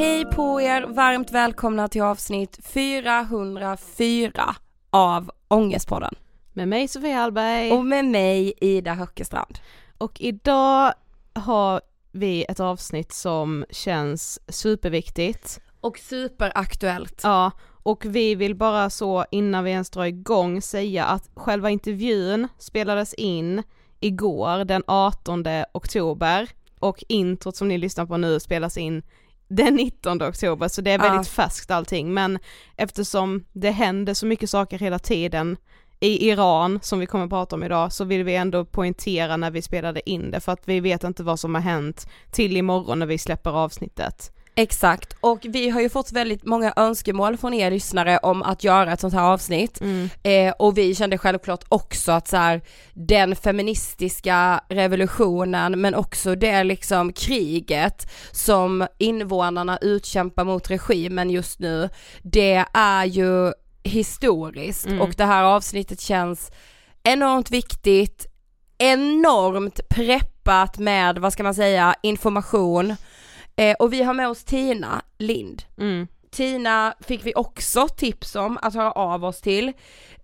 Hej på er, varmt välkomna till avsnitt 404 av Ångestpodden. Med mig Sofia Hallberg. Och med mig Ida Höckestrand. Och idag har vi ett avsnitt som känns superviktigt. Och superaktuellt. Ja, och vi vill bara så innan vi ens drar igång säga att själva intervjun spelades in igår den 18 oktober och introt som ni lyssnar på nu spelas in den 19 oktober så det är väldigt Ja. färskt allting men eftersom det händer så mycket saker hela tiden i Iran som vi kommer att prata om idag så vill vi ändå poängtera när vi spelade in det för att vi vet inte vad som har hänt till imorgon när vi släpper avsnittet. Exakt, och vi har ju fått väldigt många önskemål från er lyssnare om att göra ett sånt här avsnitt. Eh, och vi kände självklart också att så här, den feministiska revolutionen men också det liksom kriget som invånarna utkämpar mot regimen just nu, det är ju historiskt Mm. och det här avsnittet känns enormt viktigt, enormt preppat med, vad ska man säga, information. Eh, och vi har med oss Tina Lind. Mm. Tina fick vi också tips om att höra av oss till.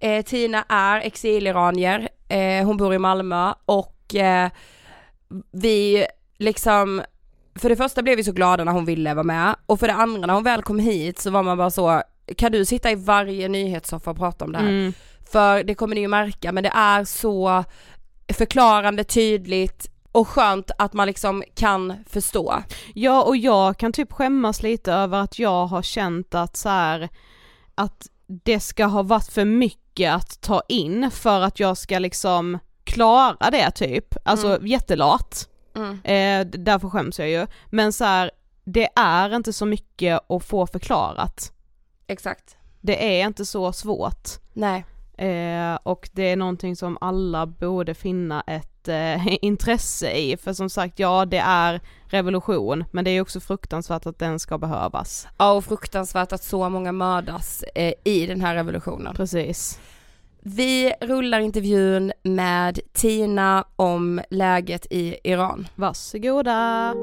Eh, Tina är exiliranier, eh, hon bor i Malmö och eh, vi liksom, för det första blev vi så glada när hon ville vara med och för det andra när hon väl kom hit så var man bara så, kan du sitta i varje nyhetssoffa och prata om det här? Mm. För det kommer ni ju märka, men det är så förklarande, tydligt och skönt att man liksom kan förstå. Ja och jag kan typ skämmas lite över att jag har känt att så här, att det ska ha varit för mycket att ta in för att jag ska liksom klara det typ, alltså Mm. jättelat. Mm. Eh, därför skäms jag ju. Men så här, det är inte så mycket att få förklarat. Exakt. Det är inte så svårt. Nej. Eh, och det är någonting som alla borde finna ett eh, intresse i, för som sagt ja det är revolution, men det är också fruktansvärt att den ska behövas. Ja och fruktansvärt att så många mördas eh, i den här revolutionen. Precis. Vi rullar intervjun med Tina om läget i Iran. Varsågoda!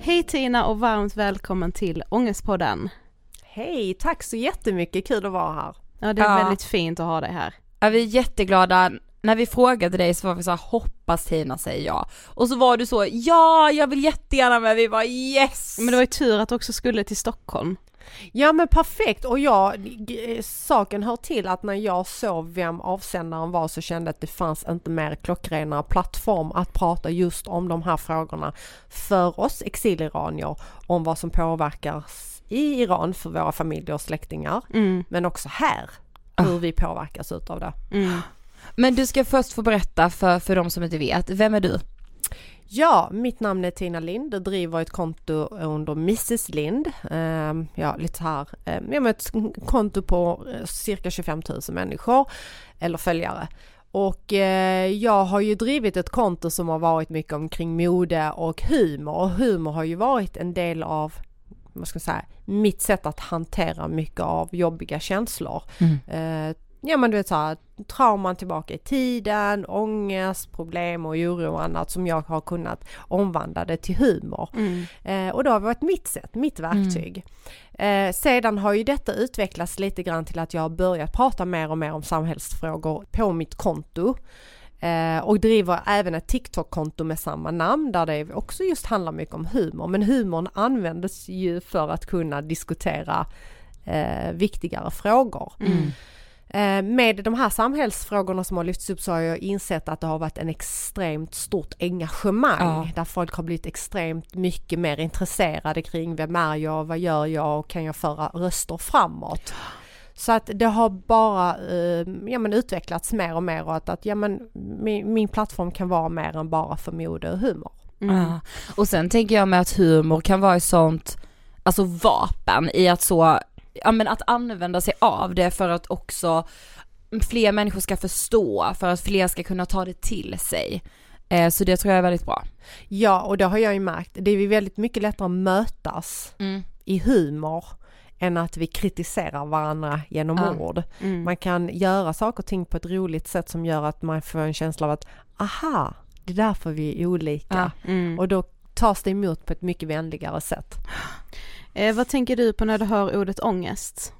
Hej Tina och varmt välkommen till Ångestpodden. Hej, tack så jättemycket, kul att vara här. Ja det är Ja. väldigt fint att ha dig här. Ja, vi är jätteglada. När vi frågade dig så var vi så här, hoppas Tina säger ja. Och så var du så, ja jag vill jättegärna med, vi var yes! Men det var ju tur att du också skulle till Stockholm. Ja men perfekt och jag, g- saken hör till att när jag såg vem avsändaren var så kände jag att det fanns inte mer klockrena plattform att prata just om de här frågorna för oss exiliranier om vad som påverkar i Iran för våra familjer och släktingar Mm, men också här hur vi påverkas utav det. mm. Men du ska först få berätta för, för de som inte vet, vem är du? Ja, mitt namn är Tina Lind och driver ett konto under Mrs Lind. Ehm, ja, lite här, um, jag har ett konto på eh, cirka 25 000 människor eller följare. Och eh, jag har ju drivit ett konto som har varit mycket omkring mode och humor. Och humor har ju varit en del av vad ska jag säga, mitt sätt att hantera mycket av jobbiga känslor. Eh, ja men du vet såhär, trauman tillbaka i tiden, ångest, problem och oro och annat som jag har kunnat omvandla det till humor. Mm. Eh, och det har varit mitt sätt, mitt verktyg. Eh, sedan har ju detta utvecklats lite grann till att jag har börjat prata mer och mer om samhällsfrågor på mitt konto. Eh, och driver även ett TikTok-konto med samma namn där det också just handlar mycket om humor. Men humorn användes ju för att kunna diskutera eh, viktigare frågor. Eh, Med de här samhällsfrågorna som har lyfts upp så har jag insett att det har varit en extremt stort engagemang Ja. där folk har blivit extremt mycket mer intresserade kring vem är jag, vad gör jag och kan jag föra röster framåt. Så att det har bara eh, ja, men utvecklats mer och mer och att, att ja, men min, min plattform kan vara mer än bara för mode och humor. Mm. Ja. Och sen tänker jag med att humor kan vara ett sånt, alltså vapen i att så, ja men att använda sig av det för att också fler människor ska förstå, för att fler ska kunna ta det till sig. Eh, så det tror jag är väldigt bra. Ja, och det har jag ju märkt. Det är ju väldigt mycket lättare att mötas i humor än att vi kritiserar varandra genom Ja. ord. Mm. Man kan göra saker och ting på ett roligt sätt som gör att man får en känsla av att aha, det är därför vi är olika. Mm. Och då tas det emot på ett mycket vänligare sätt. Eh, vad tänker du på när du hör ordet ångest?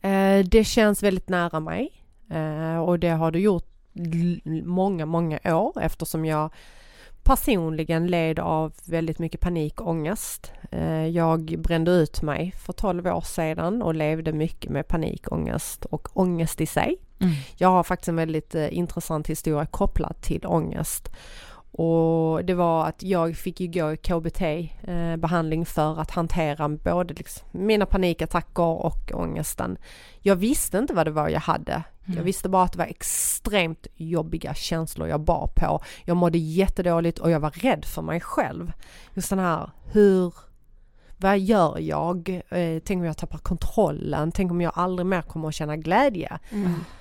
Eh, det känns väldigt nära mig eh, och det har det gjort många, många år eftersom jag personligen led av väldigt mycket panik och ångest. Eh, jag brände ut mig för 12 år sedan och levde mycket med panik, ångest och ångest i sig. Mm. Jag har faktiskt en väldigt eh, intressant historia kopplad till ångest. Och det var att jag fick ju gå i KBT-behandling för att hantera både liksom mina panikattacker och ångesten. Jag visste inte vad det var jag hade. Jag visste bara att det var extremt jobbiga känslor jag bar på. Jag mådde jättedåligt och jag var rädd för mig själv. Just den här, hur, vad gör jag? Eh, tänk om jag tappar kontrollen? Tänk om jag aldrig mer kommer att känna glädje?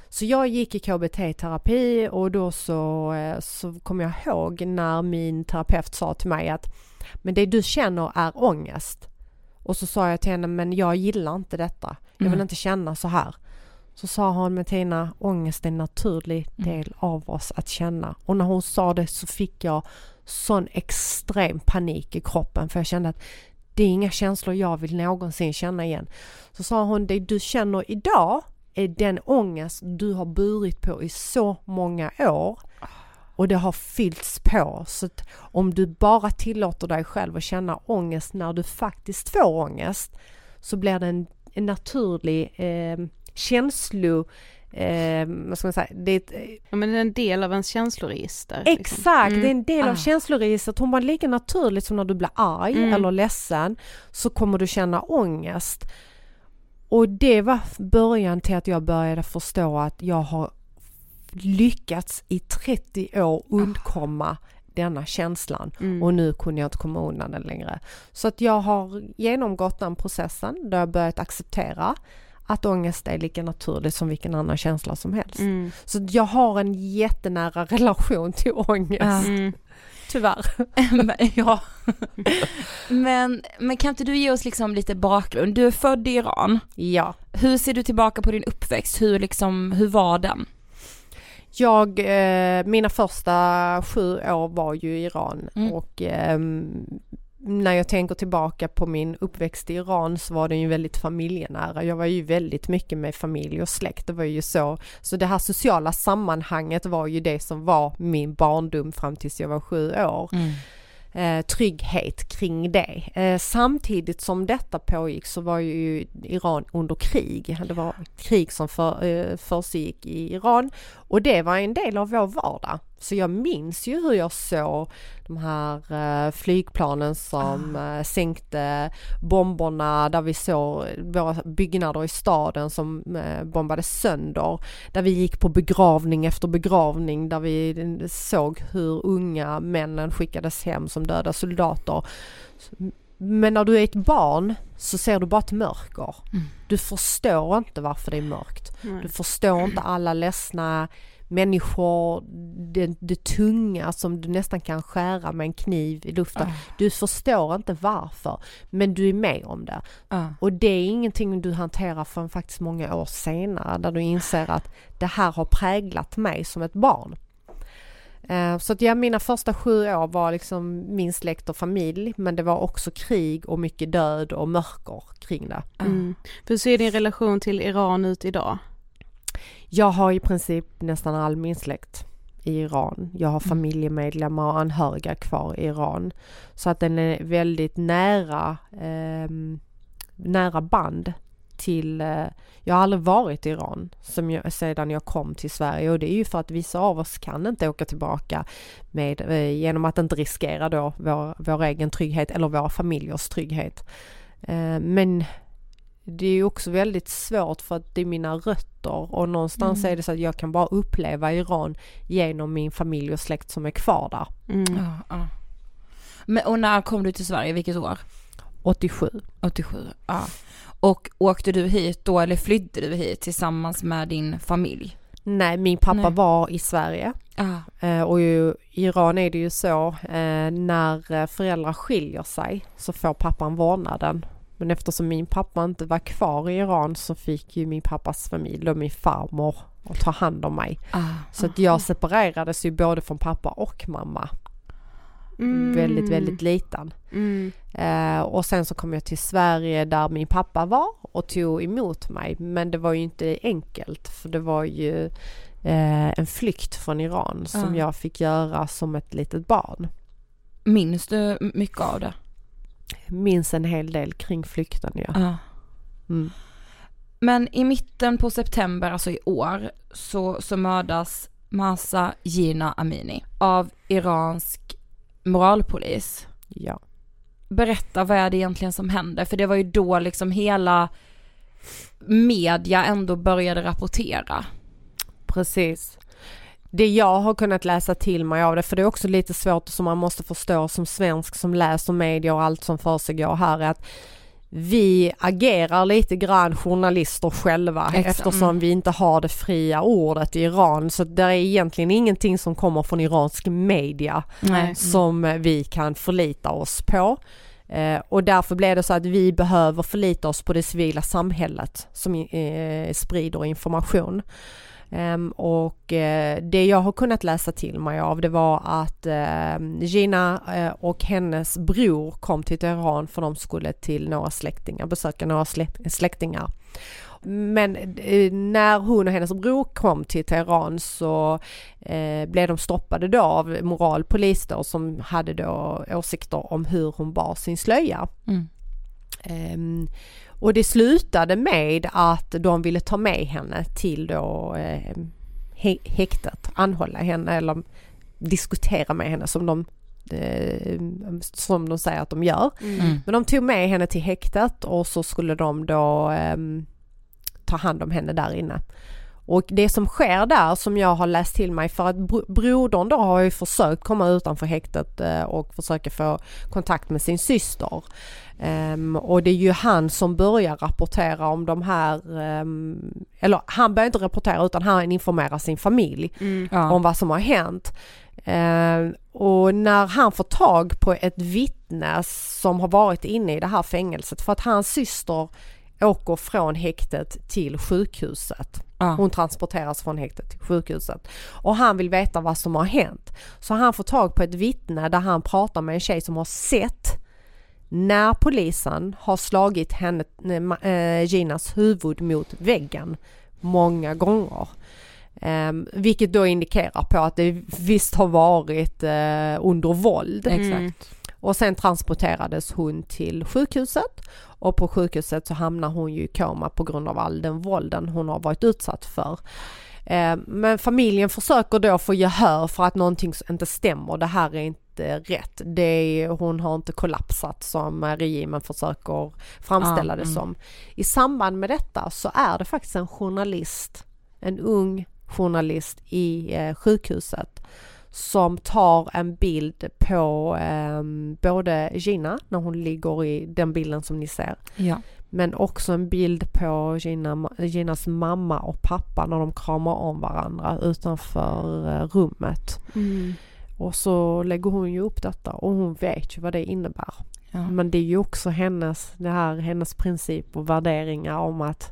Så jag gick i KBT-terapi och då så, eh, så kommer jag ihåg när min terapeut sa till mig att men det du känner är ångest. Och så sa jag till henne, men jag gillar inte detta. Jag vill Mm. inte känna så här. Så sa hon med Tina, ångest är en naturlig del av oss att känna. Och när hon sa det så fick jag sån extrem panik i kroppen för jag kände att det är inga känslor jag vill någonsin känna igen. Så sa hon, det du känner idag är den ångest du har burit på i så många år. och det har fyllts på. Så att om du bara tillåter dig själv att känna ångest när du faktiskt får ångest så blir det en, en naturlig eh, känslo eh, vad ska man säga, det är ett, Ja men det är en del av ens känsloregister. liksom. Exakt, Mm. det är en del av Ah. känsloregistret. Om man lika naturligt som när du blir arg Mm. eller ledsen så kommer du känna ångest. Och det var början till att jag började förstå att jag har lyckats i 30 år undkomma denna känslan Mm. och nu kunde jag inte komma undan den längre. Så att jag har genomgått den processen där jag börjat acceptera att ångest är lika naturligt som vilken annan känsla som helst. Mm. Så jag har en jättenära relation till ångest. Mm. Tyvärr. Ja. men, men kan inte du ge oss liksom lite bakgrund? Du är född i Iran. Ja. Hur ser du tillbaka på din uppväxt? Hur liksom, hur var den? Jag, eh, mina första sju år var ju i Iran Mm. och ehm, när jag tänker tillbaka på min uppväxt i Iran så var den ju väldigt familjenära. Jag var ju väldigt mycket med familj och släkt. Det var ju så. Så det här sociala sammanhanget var ju det som var min barndom fram tills jag var sju år. eh, trygghet kring det. Eh, samtidigt som detta pågick så var ju Iran under krig. Det var krig som för, eh, försiggick i Iran och det var en del av vår vardag. Så jag minns ju hur jag såg de här eh, flygplanen som eh, sänkte bomberna där vi såg våra byggnader i staden som eh, bombades sönder. Där vi gick på begravning efter begravning där vi såg hur unga männen skickades hem som döda soldater. Men när du är ett barn så ser du bara ett mörker. Mm. Du förstår inte varför det är mörkt. Nej. Du förstår inte alla ledsna människor, det, det tunga som du nästan kan skära med en kniv i luften. Du förstår inte varför, men du är med om det. Ja. Och det är ingenting du hanterar förrän faktiskt många år senare där du inser att det här har präglat mig som ett barn. Eh, Så att ja, mina första sju år var liksom min släkt och familj men det var också krig och mycket död och mörker kring det. Mm. Hur ser din relation till Iran ut idag? Jag har i princip nästan all min släkt i Iran. Jag har familjemedlemmar och anhöriga kvar i Iran. Så att den är väldigt nära, ehm, nära band till, eh, jag har aldrig varit i Iran som jag, sedan jag kom till Sverige och det är ju för att vissa av oss kan inte åka tillbaka med, eh, genom att inte riskera då vår, vår egen trygghet eller våra familjers trygghet. Eh, men det är ju också väldigt svårt för att det är mina rötter och någonstans är det så att jag kan bara uppleva Iran genom min familj och släkt som är kvar där. Mm. Ja, ja. Men, och när kom du till Sverige, vilket år? 87. 87, ja. Och åkte du hit då eller flydde du hit tillsammans med din familj? Nej, min pappa Nej. var i Sverige eh, och ju, i Iran är det ju så eh, när eh, föräldrar skiljer sig så får pappan vårdnaden. Men eftersom min pappa inte var kvar i Iran så fick ju min pappas familj och min farmor att ta hand om mig. Ah. Så att jag separerades ju både från pappa och mamma. Mm. Väldigt, väldigt liten. Mm. Eh, och sen så kom jag till Sverige där min pappa var och tog emot mig. Men det var ju inte enkelt för det var ju eh, en flykt från Iran som Ja. jag fick göra som ett litet barn. Minns du mycket av det? Minns en hel del kring flykten ja. Ja. Mm. Men i mitten på september, alltså i år, så, så mördas Masa Jina Amini av iransk moralpolis. ja. Berätta vad är det egentligen som händer? För det var ju då liksom hela media ändå började rapportera. Precis. Det jag har kunnat läsa till mig av det, för det är också lite svårt som man måste förstå som svensk som läser media och allt som försiggår här är att vi agerar lite grann journalister själva Exakt. eftersom Mm. vi inte har det fria ordet i Iran så det är egentligen ingenting som kommer från iransk media Nej. som vi kan förlita oss på. Eh, och därför blev det så att vi behöver förlita oss på det civila samhället som eh, sprider information. Ehm, och eh, det jag har kunnat läsa till mig av det var att eh, Gina eh, och hennes bror kom till Teheran för de skulle till några släktingar, besöka några släktingar. Men eh, när hon och hennes bror kom till Teheran så eh, blev de stoppade då av moralpolis då som hade då åsikter om hur hon bar sin slöja. Mm. Um, och det slutade med att de ville ta med henne till då eh, häktet, anhålla henne eller diskutera med henne som de eh, som de säger att de gör. Mm. mm. Men de tog med henne till häktet och så skulle de då eh, ta hand om henne där inne. Och det som sker där som jag har läst till mig för att brodern då har ju försökt komma utanför häktet eh, och försöka få kontakt med sin syster. Um, och det är ju han som börjar rapportera om de här, um, eller han börjar inte rapportera utan han informerar sin familj mm. om vad som har hänt. Uh, och när han får tag på ett vittne som har varit inne i det här fängelset för att hans syster åker från häktet till sjukhuset. Ja. Hon transporteras från häktet till sjukhuset. Och han vill veta vad som har hänt. Så han får tag på ett vittne där han pratar med en tjej som har sett när polisen har slagit henne, äh, Ginas huvud mot väggen många gånger. Um, vilket då indikerar på att det visst har varit uh, under våld. Mm. Exakt. Och sen transporterades hon till sjukhuset och på sjukhuset så hamnar hon ju i koma på grund av all den vålden hon har varit utsatt för. Eh, men familjen försöker då få gehör för att någonting inte stämmer. Det här är inte rätt. Det är, hon har inte kollapsat som regimen försöker framställa det mm. som. I samband med detta så är det faktiskt en journalist, en ung journalist i eh, sjukhuset som tar en bild på eh, både Gina när hon ligger i den bilden som ni ser. Ja. Men också en bild på Gina, Ginas mamma och pappa när de kramar om varandra utanför eh, rummet. Mm. Och så lägger hon ju upp detta och hon vet ju vad det innebär. Ja. Men det är ju också hennes, det här, hennes princip och värderingar om att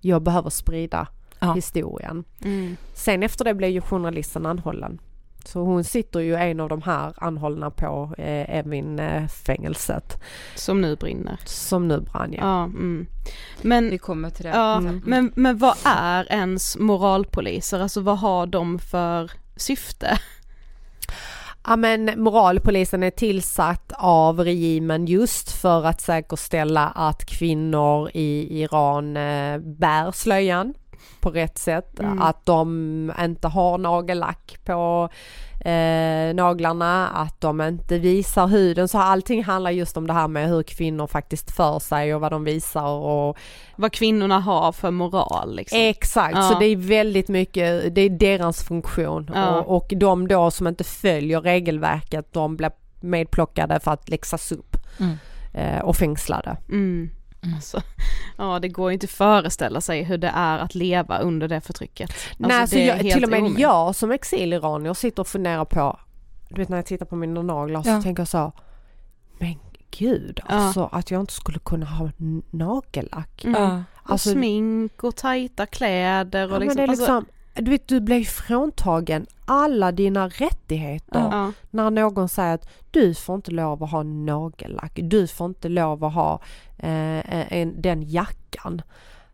jag behöver sprida ja. historien. Mm. Sen efter det blev ju journalisten anhållen. Så hon sitter ju en av de här anhållna på eh, Evin-fängelset. Som nu brinner. Som nu brann ja. ja mm. Men, Vi kommer till det. Ja, mm. men, men vad är ens moralpoliser? Alltså vad har de för syfte? Ja men moralpolisen är tillsatt av regimen just för att säkerställa att kvinnor i Iran eh, bär slöjan på rätt sätt. Mm. Att de inte har nagellack på eh, naglarna, att de inte visar huden. Så allting handlar just om det här med hur kvinnor faktiskt för sig och vad de visar och vad kvinnorna har för moral liksom. Exakt, ja. så det är väldigt mycket, det är deras funktion ja. och, och de då som inte följer regelverket de blir medplockade för att läxas upp mm. eh, och fängslade. Mm. Mm. Alltså, ja det går inte att föreställa sig hur det är att leva under det förtrycket. Alltså, Nej, alltså jag, till och med omöjligt. jag som exiliranier sitter och funderar på, du vet när jag tittar på mina naglar så tänker jag så, men gud alltså ja. att jag inte skulle kunna ha nagellack. Mm. Ja. Alltså, och smink och tajta kläder och ja, liksom, men det är liksom alltså, du vet du blir fråntagen alla dina rättigheter -uh. när någon säger att du får inte lov att ha nagellack, du får inte lov att ha eh, en, den jackan.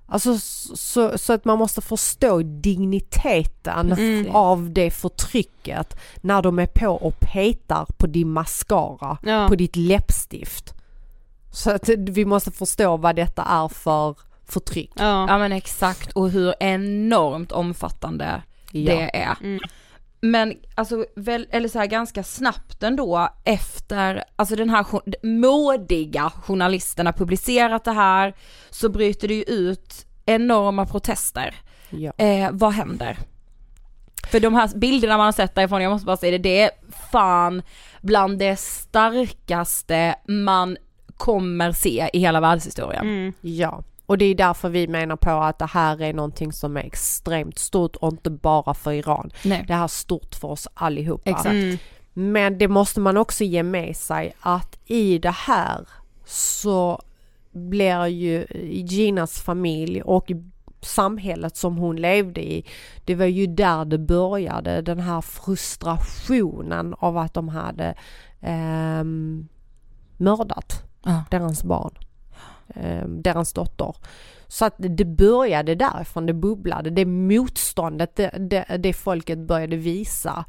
Alltså så, så, att man måste förstå digniteten mm. av det förtrycket när de är på och petar på din mascara, ja. på ditt läppstift. Så att vi måste förstå vad detta är för förtryck. Ja, ja men exakt och hur enormt omfattande ja. det är. Mm. Men alltså, väl, eller så här ganska snabbt ändå efter, alltså den här modiga journalisten har publicerat det här, så bryter det ju ut enorma protester. Ja. Eh, vad händer? För de här bilderna man har sett därifrån, jag måste bara säga det, det är fan bland det starkaste man kommer se i hela världshistorien. Mm. Ja. Och det är därför vi menar på att det här är någonting som är extremt stort och inte bara för Iran. Nej. Det här är stort för oss allihopa. Exakt. Mm. Men det måste man också ge med sig att i det här så blir ju Ginas familj och samhället som hon levde i. Det var ju där det började, den här frustrationen av att de hade eh, mördat Ja. deras barn, Eh, deras dotter. Så att det började därifrån, det bubblade, det motståndet det, det, det folket började visa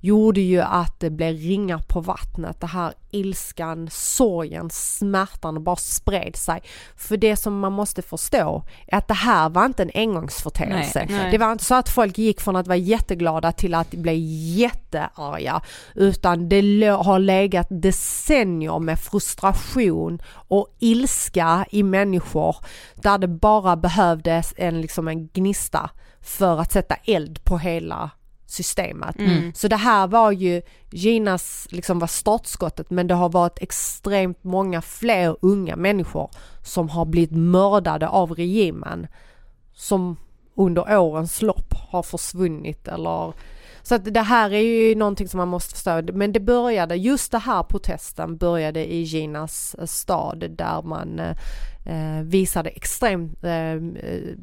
gjorde ju att det blev ringar på vattnet. Det här ilskan, sorgen, smärtan bara spred sig. För det som man måste förstå är att det här var inte en engångsföreteelse. Nej. Det var inte så att folk gick från att vara jätteglada till att bli jättearga. Utan det har legat decennier med frustration och ilska i människor där det bara behövdes en, liksom en gnista för att sätta eld på hela systemet. Så det här var ju Ginas liksom var startskottet men det har varit extremt många fler unga människor som har blivit mördade av regimen som under årens lopp har försvunnit eller så att det här är ju någonting som man måste förstå. Men det började, just det här protesten började i Ginas eh, stad där man eh, visade extremt eh,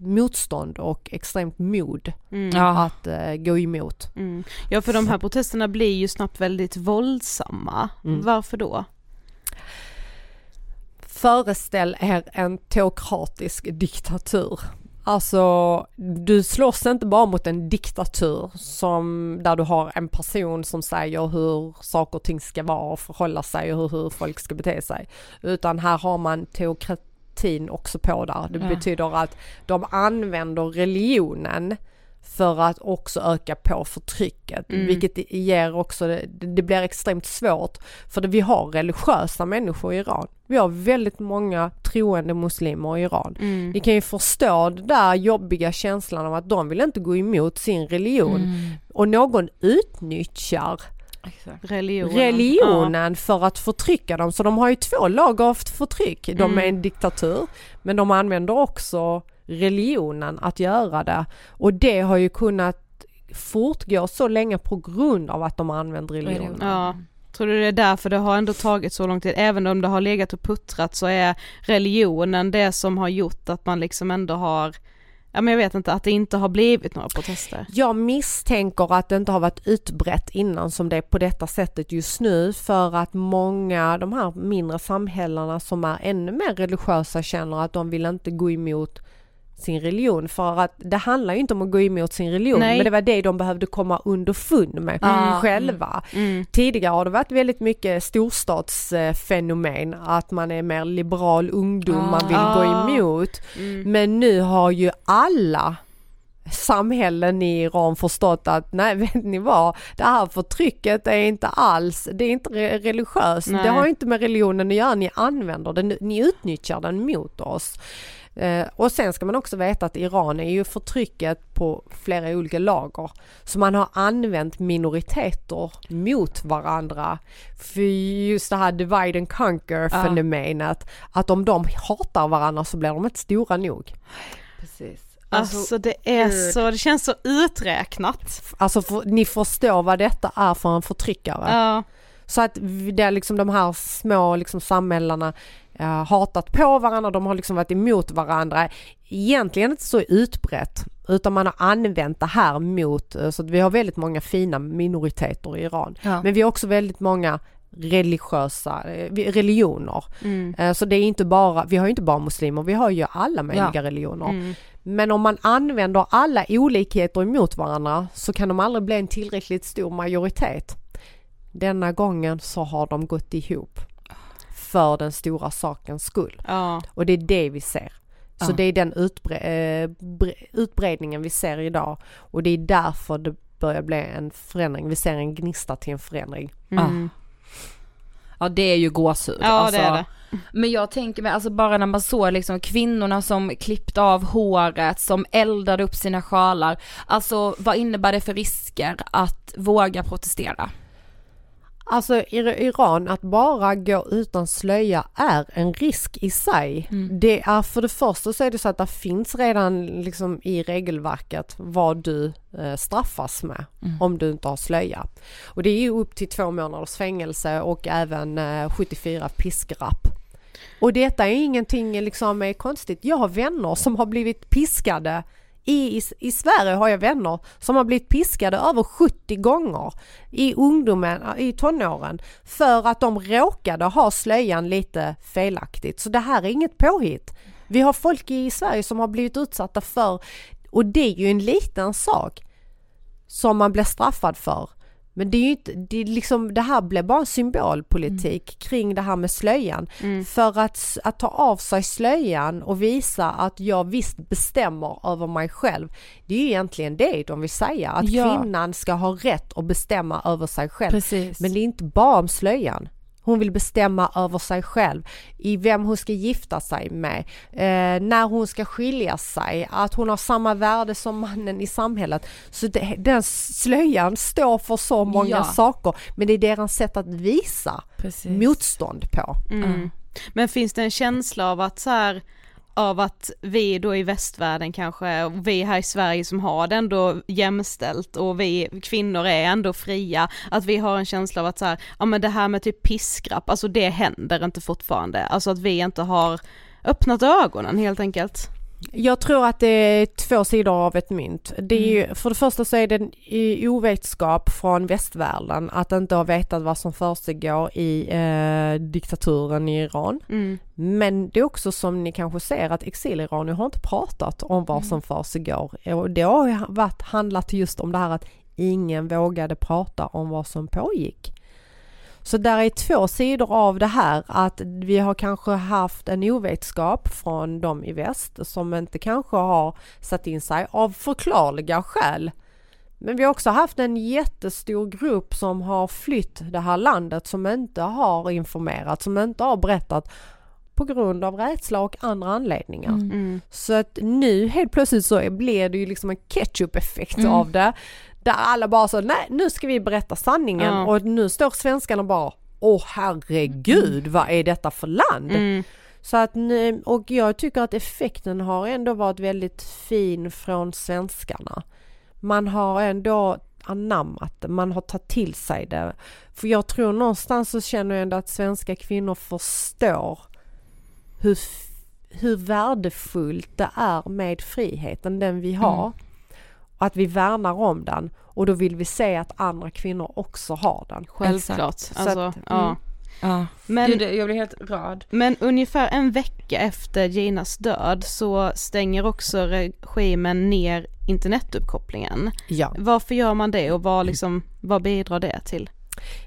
motstånd och extremt mod Ja. att eh, gå emot. Mm. Ja för de här protesterna blir ju snabbt väldigt våldsamma. Mm. Varför då? Föreställ er en teokratisk diktatur. Alltså, du slåss inte bara mot en diktatur som, där du har en person som säger hur saker och ting ska vara och förhålla sig och hur, hur folk ska bete sig. Utan här har man teokratin också på där. Det Ja. betyder att de använder religionen för att också öka på förtrycket. Mm. Vilket ger också, det, det blir extremt svårt. För vi har religiösa människor i Iran. Vi har väldigt många troende muslimer i Iran. Mm. Ni kan ju förstå den där jobbiga känslan av att de vill inte gå emot sin religion. Mm. Och någon utnyttjar Religionen. religionen för att förtrycka dem. Så de har ju två lager av förtryck. De är Mm. en diktatur men de använder också religionen att göra det. Och det har ju kunnat fortgå så länge på grund av att de har använt religionen. Ja. ja. Tror du det är därför det har ändå tagit så lång tid? Även om det har legat och puttrat så är religionen det som har gjort att man liksom ändå har, ja men jag vet inte, att det inte har blivit några protester. Jag misstänker att det inte har varit utbrett innan som det är på detta sättet just nu för att många, de här mindre samhällena som är ännu mer religiösa känner att de vill inte gå emot sin religion för att det handlar ju inte om att gå emot sin religion Nej. men det var det de behövde komma underfund med Mm. själva. Mm. Tidigare har det varit väldigt mycket storstadsfenomen att man är mer liberal ungdom, man vill gå Ah. emot. Mm. Men nu har ju alla samhällen i Iran förstått att nej vet ni vad, det här förtrycket är inte alls, det är inte re- religiöst, Nej. det har inte med religionen att göra, ni använder den, ni utnyttjar den mot oss. Eh, och sen ska man också veta att Iran är ju förtrycket på flera olika lager. Så man har använt minoriteter mot varandra. För just det här divide and conquer Ja. fenomenet. Att om de hatar varandra så blir de inte stora nog. Precis. Alltså, det är gud. så, det känns så uträknat. Alltså för, ni förstår vad detta är för en förtryckare. Ja. Så att det är liksom de här små liksom samhällena hatat på varandra, de har liksom varit emot varandra. Egentligen inte så utbrett utan man har använt det här mot, eh, så vi har väldigt många fina minoriteter i Iran. Ja. Men vi har också väldigt många religiösa eh, religioner. Mm. Eh, Så det är inte bara, vi har ju inte bara muslimer, vi har ju alla möjliga religioner. Mm. Men om man använder alla olikheter emot varandra så kan de aldrig bli en tillräckligt stor majoritet. Denna gången så har de gått ihop för den stora sakens skull. Ja. Och det är det vi ser. Så Ja. det är den utbre- eh, bre- utbredningen vi ser idag och det är därför det börjar bli en förändring. Vi ser en gnista till en förändring. Mm. Ja det är ju gåshud. Ja alltså. det är det. Men jag tänker mig, alltså bara när man såg liksom kvinnorna som klippte av håret, som eldade upp sina sjalar. Alltså vad innebär det för risker att våga protestera? Alltså i Iran, att bara gå utan slöja är en risk i sig. Mm. Det är för det första så är det så att det finns redan liksom i regelverket vad du eh, straffas med Mm. om du inte har slöja. Och det är ju upp till två månaders fängelse och även eh, 74 piskrapp. Och detta är ingenting liksom är konstigt. Jag har vänner som har blivit piskade i, i, I Sverige har jag vänner som har blivit piskade över 70 gånger i ungdomen, i tonåren för att de råkade ha slöjan lite felaktigt. Så det här är inget påhitt. Vi har folk i Sverige som har blivit utsatta för, och det är ju en liten sak som man blir straffad för. Men det är ju inte, det, är liksom, det här blev bara symbolpolitik mm. kring det här med slöjan. Mm. För att, att ta av sig slöjan och visa att jag visst bestämmer över mig själv. Det är ju egentligen det de vill säga, att ja. kvinnan ska ha rätt att bestämma över sig själv. Precis. Men det är inte bara om slöjan. Hon vill bestämma över sig själv, i vem hon ska gifta sig med, eh, när hon ska skilja sig, att hon har samma värde som mannen i samhället. Så det, den slöjan står för så många ja. saker, men det är deras sätt att visa Precis. motstånd på. Mm. Men finns det en känsla av att så här, av att vi då i västvärlden kanske, vi här i Sverige som har det ändå jämställt och vi kvinnor är ändå fria, att vi har en känsla av att så här, ja men det här med typ piskrapp, alltså det händer inte fortfarande, alltså att vi inte har öppnat ögonen helt enkelt. Jag tror att det är två sidor av ett mynt. Det är ju, mm. för det första så är det en ovetskap från västvärlden att inte ha vetat vad som försiggår i eh, diktaturen i Iran. Mm. Men det är också som ni kanske ser att exiliranier har inte pratat om vad mm. som försiggår. Och det har varit, handlat just om det här att ingen vågade prata om vad som pågick. Så där är två sidor av det här att vi har kanske haft en ovetskap från de i väst som inte kanske har satt in sig av förklarliga skäl. Men vi har också haft en jättestor grupp som har flytt det här landet som inte har informerat, som inte har berättat på grund av rädsla och andra anledningar. Mm. Så att nu helt plötsligt så blir det ju liksom en ketchup-effekt mm. av det. Där alla bara så, nej nu ska vi berätta sanningen ja. och nu står svenskarna bara, åh herregud vad är detta för land? Mm. Så att nu, och jag tycker att effekten har ändå varit väldigt fin från svenskarna. Man har ändå anammat det, man har tagit till sig det. För jag tror någonstans så känner jag ändå att svenska kvinnor förstår hur, hur värdefullt det är med friheten, den vi har. Mm att vi värnar om den och då vill vi se att andra kvinnor också har den. Självklart. Alltså, att, ja. Mm. Ja. Men, Gud, jag blir helt rörd. Men ungefär en vecka efter Ginas död så stänger också regimen ner internetuppkopplingen. Ja. Varför gör man det och vad, liksom, vad bidrar det till?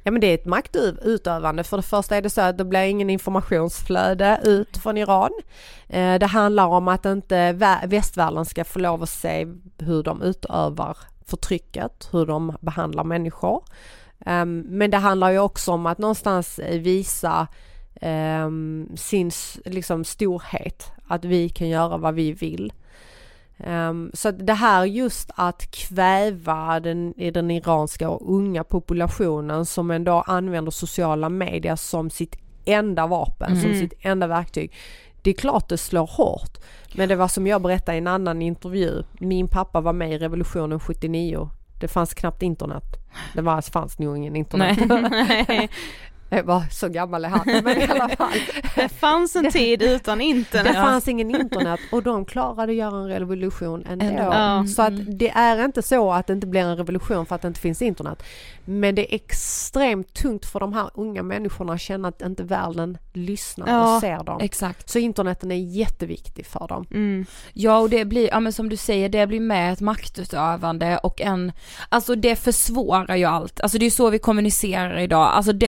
Ja men det är ett maktutövande. För det första är det så att det blir ingen informationsflöde ut från Iran. Eh, det handlar om att inte västvärlden ska få lov att se hur de utövar förtrycket, hur de behandlar människor. Ehm, men det handlar ju också om att någonstans visa ehm, sin liksom storhet, att vi kan göra vad vi vill. Um, så det här just att kväva den, den iranska och unga populationen som ändå använder sociala medier som sitt enda vapen, mm. som sitt enda verktyg. Det är klart det slår hårt. Men det var som jag berättade i en annan intervju. Min pappa var med i revolutionen 79. Det fanns knappt internet. Det var, fanns nog ingen internet. Jag var så gammal är han, men i alla fall. Det fanns en tid utan internet. Det fanns ingen internet och de klarade att göra en revolution ändå. Ja. Så att det är inte så att det inte blir en revolution för att det inte finns internet. Men det är extremt tungt för de här unga människorna att känna att inte världen lyssnar ja, och ser dem. Exakt. Så interneten är jätteviktig för dem. Mm. Ja och det blir, ja men som du säger, det blir med ett maktutövande och en, alltså det försvårar ju allt. Alltså det är så vi kommunicerar idag. Alltså det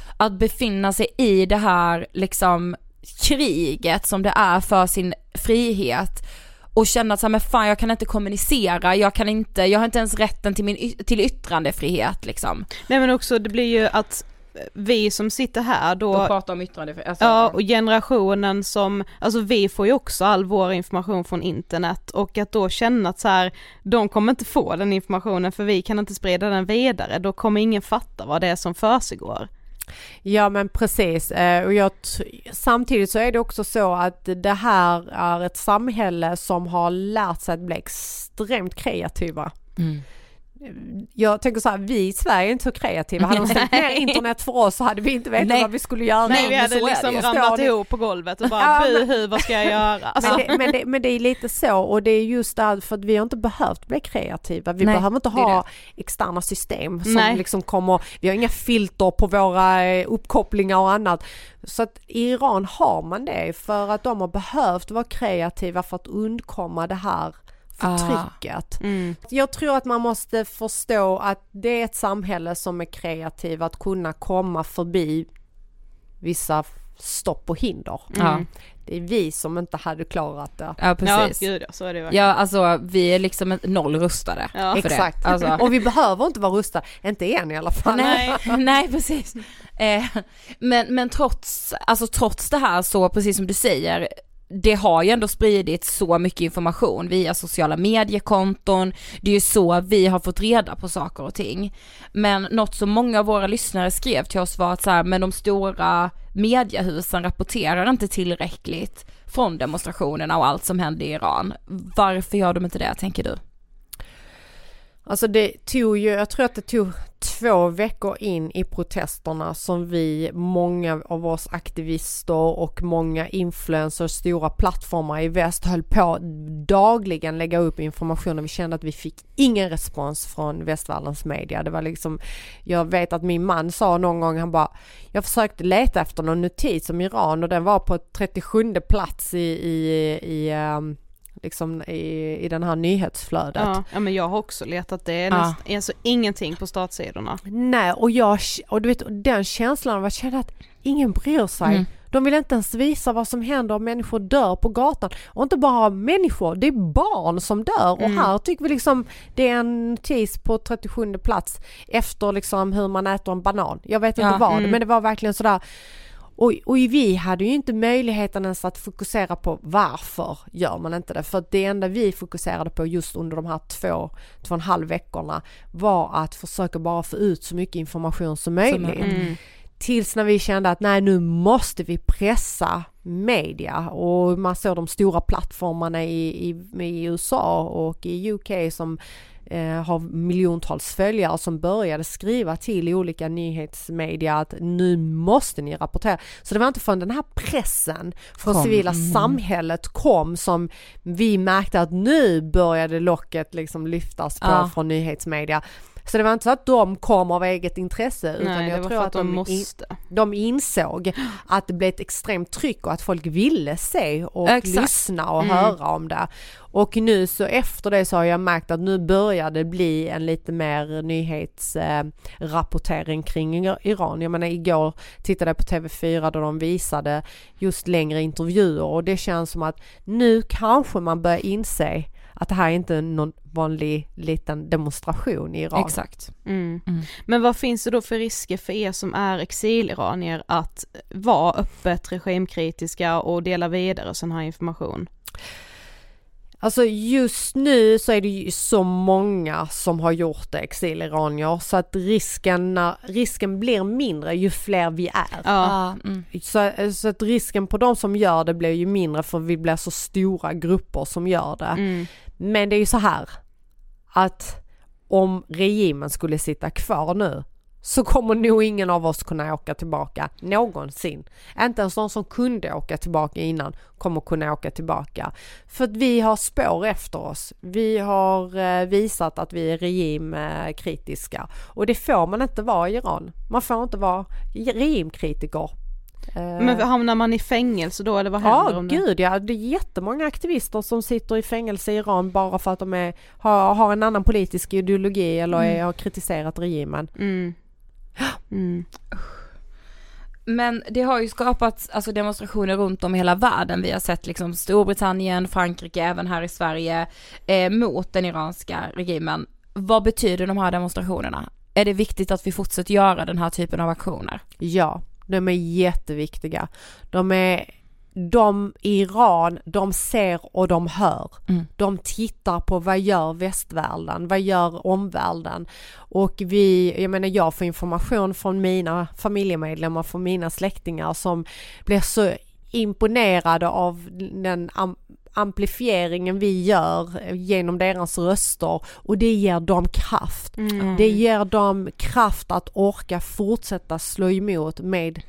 att befinna sig i det här liksom kriget som det är för sin frihet och känna att så här, men fan jag kan inte kommunicera, jag kan inte, jag har inte ens rätten till min till yttrandefrihet liksom. Nej men också det blir ju att vi som sitter här då, De pratar om yttrandefrihet. Alltså, ja och generationen som, alltså vi får ju också all vår information från internet och att då känna att så här, de kommer inte få den informationen för vi kan inte sprida den vidare, då kommer ingen fatta vad det är som försiggår. Ja men precis eh, och jag samtidigt så är det också så att det här är ett samhälle som har lärt sig att bli extremt kreativa. Mm. Jag tänker så här, vi i Sverige är inte så kreativa. Hade de stängt ner internet för oss så hade vi inte vetat Nej. vad vi skulle göra. Nej vi hade liksom ramlat ihop på golvet och bara buhu vad ska jag göra? Alltså, Men det, men, det, men det är lite så och det är just därför att vi har inte behövt bli kreativa. Vi Nej, behöver inte ha externa system som Nej. liksom kommer, vi har inga filter på våra eh, uppkopplingar och annat. Så att i Iran har man det för att de har behövt vara kreativa för att undkomma det här förtrycket. mm. Jag tror att man måste förstå att det är ett samhälle som är kreativ att kunna komma förbi vissa stopp och hinder. Ja. Det är vi som inte hade klarat det. ja Ja precis. gud ja, så är det verkligen. Ja alltså vi är liksom noll rustade Ja. för Exakt. det. Alltså. Och vi behöver inte vara rustade, inte än i alla fall. Nej, nej precis. Eh, men, men trots, alltså trots det här så precis som du säger, det har ju ändå spridits så mycket information via sociala mediekonton, det är ju så vi har fått reda på saker och ting. Men något som många av våra lyssnare skrev till oss var att så här, men de stora mediehusen rapporterar inte tillräckligt från demonstrationerna och allt som hände i Iran. Varför gör de inte det tänker du? Alltså det tog ju, jag tror att det tog två veckor in i protesterna som vi, många av oss aktivister och många influencers, stora plattformar i väst höll på dagligen lägga upp information och vi kände att vi fick ingen respons från västvärldens media. Det var liksom, jag vet att min man sa någon gång, han bara, jag försökte leta efter någon notis om Iran och den var på 37 plats i, i, i um, liksom i, i den här nyhetsflödet. Ja, ja men jag har också letat, det är Ja. näst, alltså ingenting på startsidorna. Nej, och jag, och du vet den känslan av att känna att ingen bryr sig. Mm. De vill inte ens visa vad som händer om människor dör på gatan. Och inte bara människor, det är barn som dör. Mm. Och här tycker vi liksom det är en notis på 37 plats efter liksom hur man äter en banan. Jag vet inte Ja, vad, mm. men det var verkligen sådär och, och vi hade ju inte möjligheten ens att fokusera på varför gör man inte det. För det enda vi fokuserade på just under de här två, två och en halv veckorna var att försöka bara få ut så mycket information som möjligt. Mm. Tills när vi kände att nej nu måste vi pressa media och man såg de stora plattformarna i, i, i USA och i UK som eh, har miljontals följare som började skriva till olika nyhetsmedia att nu måste ni rapportera. Så det var inte förrän den här pressen från Kom. civila Mm. samhället kom som vi märkte att nu började locket liksom lyftas på Ja. från nyhetsmedia. Så det var inte så att de kom av eget intresse utan Nej, jag tror att, att de in- måste. de insåg att det blev ett extremt tryck och att folk ville se och Exakt. lyssna och Mm. höra om det. Och nu så efter det så har jag märkt att nu börjar det bli en lite mer nyhetsrapportering kring Ir- Iran. Jag menar igår tittade jag på TV4 där de visade just längre intervjuer och det känns som att nu kanske man börjar inse att det här är inte någon vanlig liten demonstration i Iran. Exakt. Mm. Mm. Men vad finns det då för risker för er som är exiliranier att vara öppet regimkritiska och dela vidare sån här information? Alltså just nu så är det ju så många som har gjort det, exiliranier, så att risken, risken blir mindre ju fler vi är. Ja. mm. Så, så att risken på de som gör det blir ju mindre för vi blir så stora grupper som gör det. Mm. Men det är ju så här att om regimen skulle sitta kvar nu så kommer nog ingen av oss kunna åka tillbaka någonsin. Inte ens de som kunde åka tillbaka innan kommer kunna åka tillbaka. För att vi har spår efter oss. Vi har eh, visat att vi är regimkritiska och det får man inte vara i Iran. Man får inte vara regimkritiker. Eh, Men hamnar man i fängelse då eller vad händer Ja, om det? gud ja. Det är jättemånga aktivister som sitter i fängelse i Iran bara för att de är, har, har en annan politisk ideologi eller är, har kritiserat regimen. Mm. Mm. Men det har ju skapats alltså, demonstrationer runt om i hela världen. Vi har sett liksom Storbritannien, Frankrike, även här i Sverige eh, mot den iranska regimen. Vad betyder de här demonstrationerna? Är det viktigt att vi fortsätter göra den här typen av aktioner? Ja, de är jätteviktiga. De är de i Iran, de ser och de hör. Mm. De tittar på vad gör västvärlden, vad gör omvärlden? Och vi, jag menar jag får information från mina familjemedlemmar, från mina släktingar som blir så imponerade av den amplifieringen vi gör genom deras röster och det ger dem kraft. Mm. Det ger dem kraft att orka fortsätta slå emot med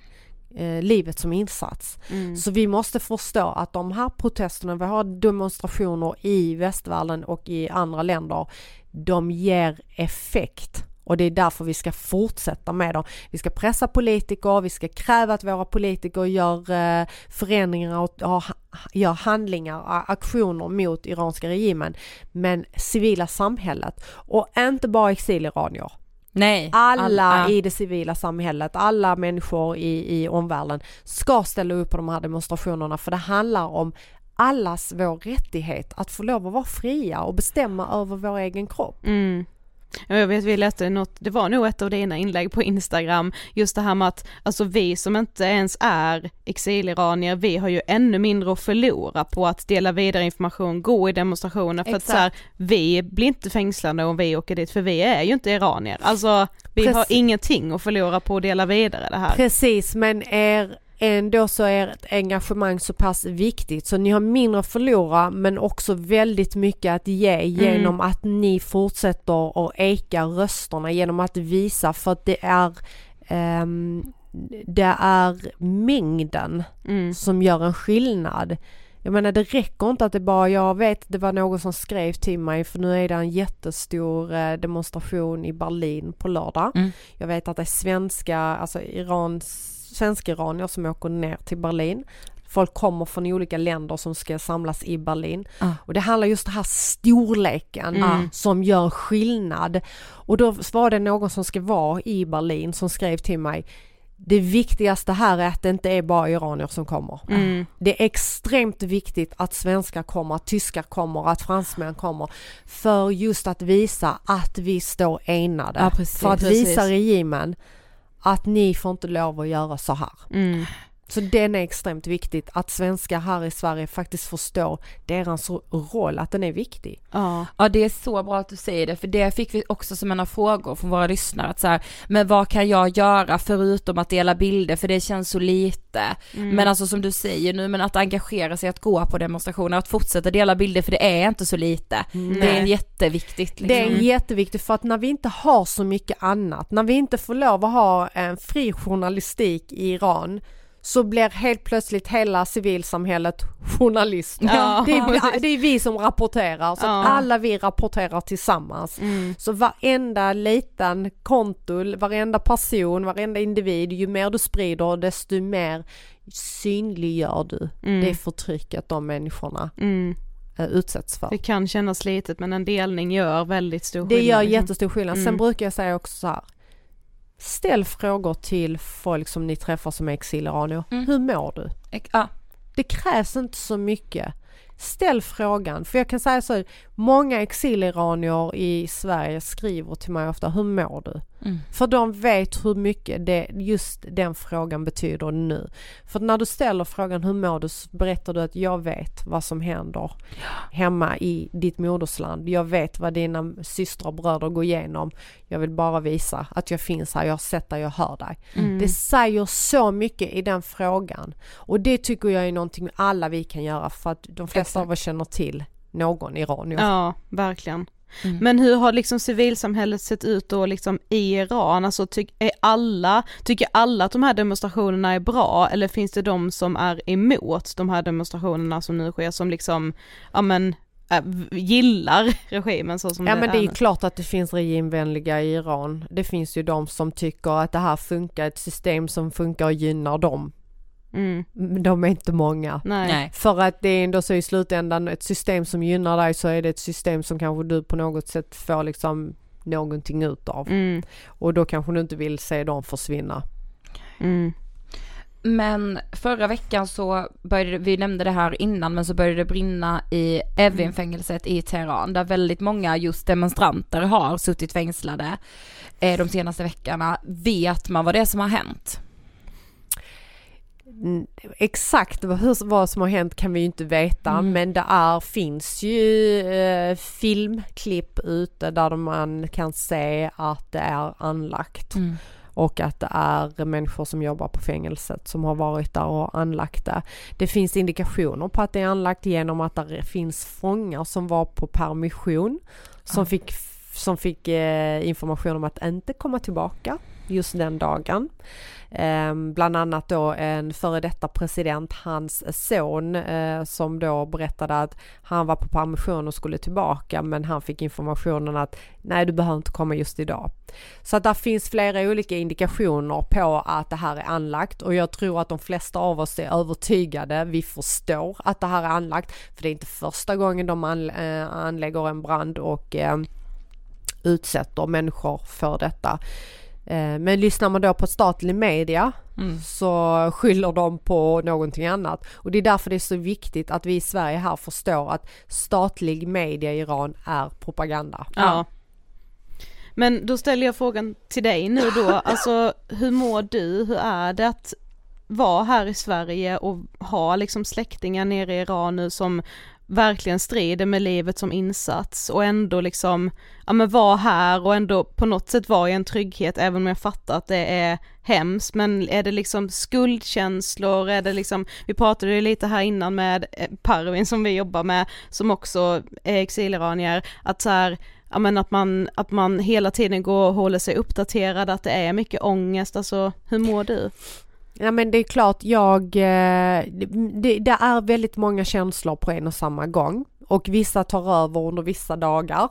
eh, livet som insats. Mm. Så vi måste förstå att de här protesterna, vi har demonstrationer i västvärlden och i andra länder, de ger effekt. Och det är därför vi ska fortsätta med dem. Vi ska pressa politiker, vi ska kräva att våra politiker gör eh, förändringar och gör handlingar, aktioner mot iranska regimen. Men civila samhället och inte bara exiliranier. Nej. Alla all- i det civila samhället, alla människor i, i omvärlden ska ställa upp på de här demonstrationerna för det handlar om allas vår rättighet att få lov att vara fria och bestämma över vår egen kropp. Mm. Ja, Jag vet vi läste något, det var nog ett av dina inlägg på Instagram, just det här med att alltså vi som inte ens är exiliranier, vi har ju ännu mindre att förlora på att dela vidare information, gå i demonstrationer för att så här, vi blir inte fängslade om vi åker dit för vi är ju inte iranier. Alltså vi har Precis. ingenting att förlora på att dela vidare det här. Precis, men är ändå så är ett engagemang så pass viktigt så ni har mindre att förlora men också väldigt mycket att ge genom att ni fortsätter att eka rösterna genom att visa för att det är ehm, det är mängden Mm. som gör en skillnad. Jag menar det räcker inte att det bara, jag vet det var någon som skrev till mig för nu är det en jättestor eh, demonstration i Berlin på lördag. Mm. Jag vet att det är svenska, alltså Irans, svenska iranier som åker ner till Berlin. Folk kommer från olika länder som ska samlas i Berlin. Ah. Och det handlar just det här storleken Mm. som gör skillnad. Och då var det någon som ska vara i Berlin som skrev till mig det viktigaste här är att det inte är bara iranier som kommer. Mm. Det är extremt viktigt att svenskar kommer, att tyskar kommer, att fransmän kommer. För just att visa att vi står enade. Ja, precis, för att precis. visa regimen att ni får inte lov att göra så här. Mm. Så den är extremt viktigt att svenskar här i Sverige faktiskt förstår deras roll, att den är viktig. Ja. Ja det är så bra att du säger det för det fick vi också som en av frågor från våra lyssnare att så här, men vad kan jag göra förutom att dela bilder för det känns så lite. Mm. Men alltså som du säger nu men att engagera sig att gå på demonstrationer, att fortsätta dela bilder för det är inte så lite. Det är jätteviktigt liksom. Det är jätteviktigt för att när vi inte har så mycket annat, när vi inte får lov att ha en fri journalistik i Iran så blir helt plötsligt hela civilsamhället journalister. Ja, det, är, det är vi som rapporterar, så Ja. alla vi rapporterar tillsammans. Mm. Så varenda liten konto, varenda person, varenda individ, ju mer du sprider desto mer synliggör du Mm. det förtrycket de människorna Mm. eh, utsätts för. Det kan kännas litet men en delning gör väldigt stor Det skillnad. gör liksom. jättestor skillnad. Sen Mm. brukar jag säga också så här. Ställ frågor till folk som ni träffar som är exiliranier. Mm. Hur mår du? Ek- Ja. Det krävs inte så mycket. ställ frågan. För jag kan säga så, många exiliranier i Sverige skriver till mig ofta, hur mår du? Mm. För de vet hur mycket det, just den frågan betyder nu. För när du ställer frågan hur mår du så berättar du att jag vet vad som händer hemma i ditt modersland. Jag vet vad dina systrar och bröder går igenom. Jag vill bara visa att jag finns här, jag har sett dig, jag hör dig. Mm. Det säger så mycket i den frågan. Och det tycker jag är någonting alla vi kan göra för att de flesta av oss känner till någon iranier. Ja, verkligen. Mm. Men hur har liksom civilsamhället sett ut då liksom i Iran? Alltså ty- är alla, tycker alla att de här demonstrationerna är bra eller finns det de som är emot de här demonstrationerna som nu sker som liksom, ja men äh, gillar regimen så som Ja det men det är klart att det finns regimvänliga i Iran. Det finns ju de som tycker att det här funkar, ett system som funkar och gynnar dem. Mm, De är inte många. nej. För att det är ändå så i slutändan ett system som gynnar dig så är det ett system som kanske du på något sätt får liksom någonting ut av. Mm, Och då kanske du inte vill se dem försvinna. mm, Men förra veckan så började, vi nämnde det här innan, men så började det brinna i Evin-fängelset i Teheran, där väldigt många just demonstranter har suttit fängslade eh, de senaste veckorna. Vet man vad det är som har hänt? Mm, Exakt vad, hur, vad som har hänt kan vi ju inte veta Mm. men det är, finns ju eh, filmklipp ute där man kan se att det är anlagt och att det är människor som jobbar på fängelset som har varit där och anlagt det. Det finns indikationer på att det är anlagt genom att det finns fångar som var på permission som Ja. fick, som fick eh, information om att inte komma tillbaka just den dagen. Ehm, bland annat då en före detta president, hans son, eh, som då berättade att han var på permission och skulle tillbaka men han fick informationen att nej du behöver inte komma just idag. Så att det finns flera olika indikationer på att det här är anlagt och jag tror att de flesta av oss är övertygade, vi förstår att det här är anlagt för det är inte första gången de eh, anlägger en brand och eh, utsätter människor för detta. Eh, Men lyssnar man då på statlig media Mm. så skyller de på någonting annat. Och det är därför det är så viktigt att vi i Sverige här förstår att statlig media i Iran är propaganda. Ja. Men då ställer jag frågan till dig nu då, alltså hur mår du, hur är det att vara här i Sverige och ha liksom släktingar nere i Iran nu som verkligen strider med livet som insats och ändå liksom, ja men vara här och ändå på något sätt vara i en trygghet även om jag fattar att det är hemskt. Men är det liksom skuldkänslor, är det liksom, vi pratade ju lite här innan med eh, Parvin som vi jobbar med som också är exiliranier, att så här, ja men att man, att man hela tiden går och håller sig uppdaterad, att det är mycket ångest, alltså hur mår du? Ja men det är klart jag, eh, det, det är väldigt många känslor på en och samma gång och vissa tar över under vissa dagar.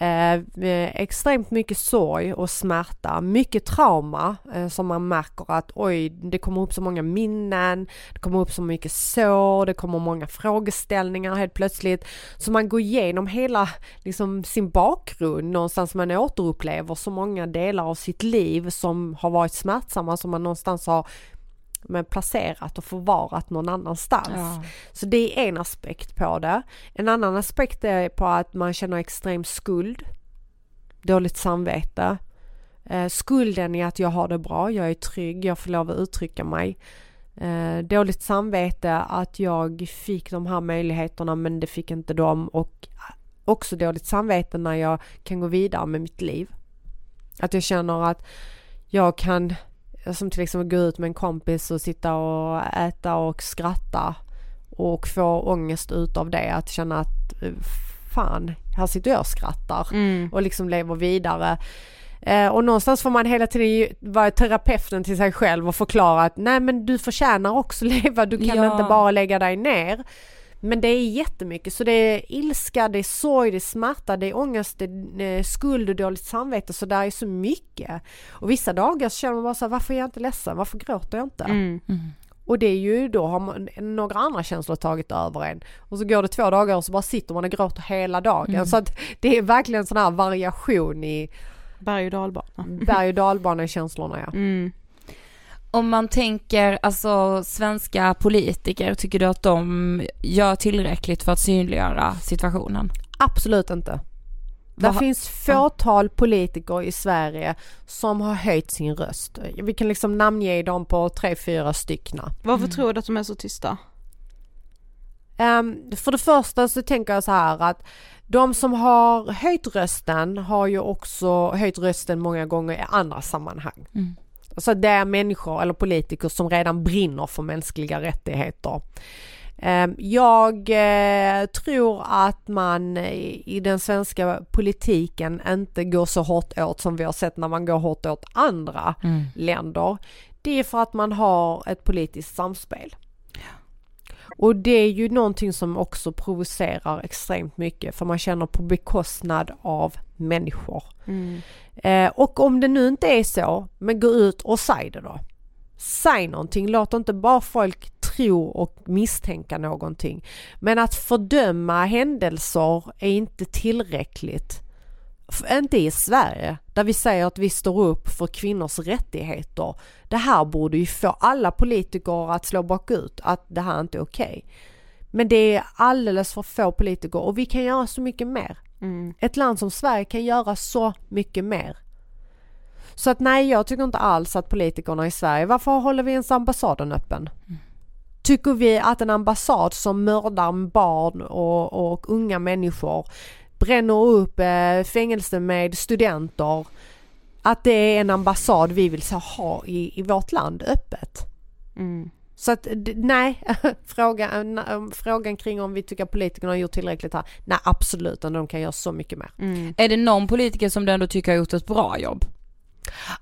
Eh, eh, extremt mycket sorg och smärta, mycket trauma eh, som man märker att oj, det kommer upp så många minnen, det kommer upp så mycket sår, det kommer många frågeställningar helt plötsligt. Så man går igenom hela liksom, sin bakgrund någonstans, man återupplever så många delar av sitt liv som har varit smärtsamma som man någonstans har men placerat och förvarat någon annanstans. Ja. Så det är en aspekt på det. En annan aspekt är på att man känner extrem skuld, dåligt samvete. Eh, skulden i att jag har det bra, jag är trygg, jag får lov att uttrycka mig. Eh, dåligt samvete att jag fick de här möjligheterna men det fick inte dem och också dåligt samvete när jag kan gå vidare med mitt liv. Att jag känner att jag kan, som till exempel gå ut med en kompis och sitta och äta och skratta och få ångest utav det. Att känna att eh, fan, här sitter jag och skrattar Mm. och liksom lever vidare. Eh, och någonstans får man hela tiden vara terapeuten till sig själv och förklara att nej men du förtjänar också leva, du kan Ja. inte bara lägga dig ner. Men det är jättemycket, så det är ilska, det är sorg, det är smärta, det är ångest, det är eh, skuld och dåligt samvete, så det är så mycket. Och vissa dagar så känner man bara så här, varför är jag inte ledsen, varför gråter jag inte? Mm. Och det är ju då har man några andra känslor tagit över en. Och så går det två dagar och så bara sitter man och gråter hela dagen. Så att det är verkligen sån här variation i Berg och dalbana. berg och dalbana i känslorna ja. Mm. Om man tänker, alltså svenska politiker, tycker du att de gör tillräckligt för att synliggöra situationen? Absolut inte. Det finns fåtal politiker i Sverige som har höjt sin röst. Vi kan liksom namnge dem på tre, fyra styckna. Varför tror du att de är så tysta? Ehm, för det första så tänker jag så här att de som har höjt rösten har ju också höjt rösten många gånger i andra sammanhang. Mm. Så det är människor eller politiker som redan brinner för mänskliga rättigheter. Ehm, Jag eh, tror att man i den svenska politiken inte går så hårt åt som vi har sett när man går hårt åt andra länder. Det är för att man har ett politiskt samspel. Och det är ju någonting som också provocerar extremt mycket för man känner på bekostnad av människor. Eh, och om det nu inte är så, men gå ut och säg det då. Säg någonting, låt inte bara folk tro och misstänka någonting. Men att fördöma händelser är inte tillräckligt. Inte i Sverige, där vi säger att vi står upp för kvinnors rättigheter. Det här borde ju få alla politiker att slå bakut, att det här inte är okej. Men det är alldeles för få politiker och vi kan göra så mycket mer. Ett land som Sverige kan göra så mycket mer. Så att nej, jag tycker inte alls att politikerna i Sverige, varför håller vi ens ambassaden öppen? Tycker vi att en ambassad som mördar barn och, och unga människor, bränner upp eh, fängelse med studenter, att det är en ambassad vi vill så ha i, i vårt land öppet? Så att nej, frågan, frågan kring om vi tycker att politikerna har gjort tillräckligt här, nej absolut, de kan göra så mycket mer. Är det någon politiker som du ändå tycker har gjort ett bra jobb?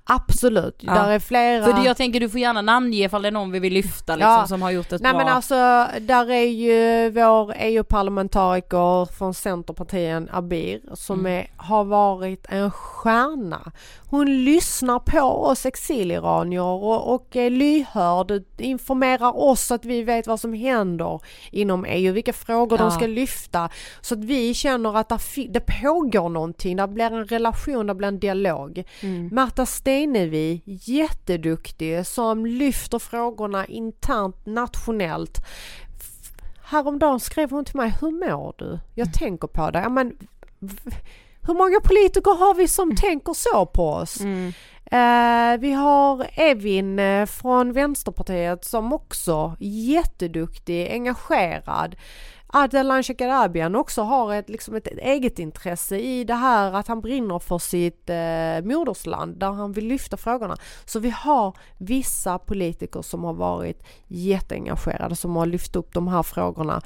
Absolut, Ja. där är flera. För jag tänker du får gärna namnge ifall det är någon vi vill lyfta liksom Ja. som har gjort ett Nej bra... men alltså, där är ju vår EU-parlamentariker från Centerpartiet, Abir, som Mm. är, har varit en stjärna. Hon lyssnar på oss exiliranier och, och är lyhörd, informerar oss så att vi vet vad som händer inom EU, vilka frågor Ja. de ska lyfta. Så att vi känner att fi- det pågår någonting, det blir en relation, det blir en dialog. Märta Stenevi, jätteduktig, som lyfter frågorna internt, nationellt. Häromdagen skrev hon till mig, hur mår du? Jag tänker på dig. Ja, men, hur många politiker har vi som tänker så på oss? Eh, vi har Evin eh, från Vänsterpartiet som också jätteduktig, engagerad. Ardalan Shekarabian också har ett, liksom ett, ett eget intresse i det här att han brinner för sitt eh, modersland där han vill lyfta frågorna. Så vi har vissa politiker som har varit jätteengagerade som har lyft upp de här frågorna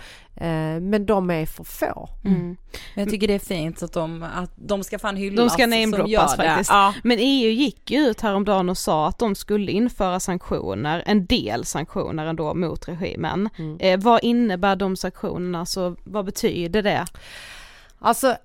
men de är för få. Men jag tycker det är fint att de, att de ska fan hyllas De ska namedroppas gör det. faktiskt. Ja. Men EU gick ju ut häromdagen och sa att de skulle införa sanktioner, en del sanktioner ändå mot regimen. Eh, vad innebär de sanktionerna, så vad betyder det? Alltså,